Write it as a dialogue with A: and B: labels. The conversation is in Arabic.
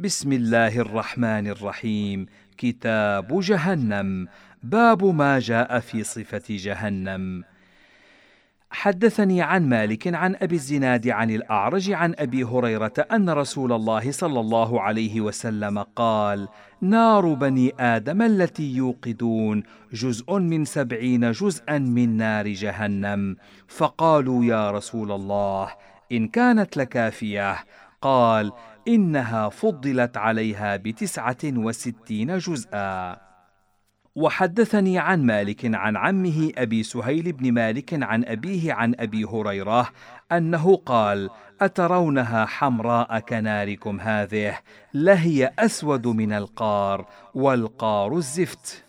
A: بسم الله الرحمن الرحيم. كتاب جهنم. باب ما جاء في صفة جهنم. حدثني عن مالك عن أبي الزناد عن الأعرج عن أبي هريرة أن رسول الله صلى الله عليه وسلم قال نار بني آدم التي يوقدون جزء من سبعين جزءا من نار جهنم فقالوا يا رسول الله إن كانت لكافية قال إنها فضلت عليها بتسعة وستين جزءا. وحدثني عن مالك عن عمه أبي سهيل بن مالك عن أبيه عن أبي هريرة أنه قال أترونها حمراء كناركم هذه لهي أسود من القار والقار الزفت.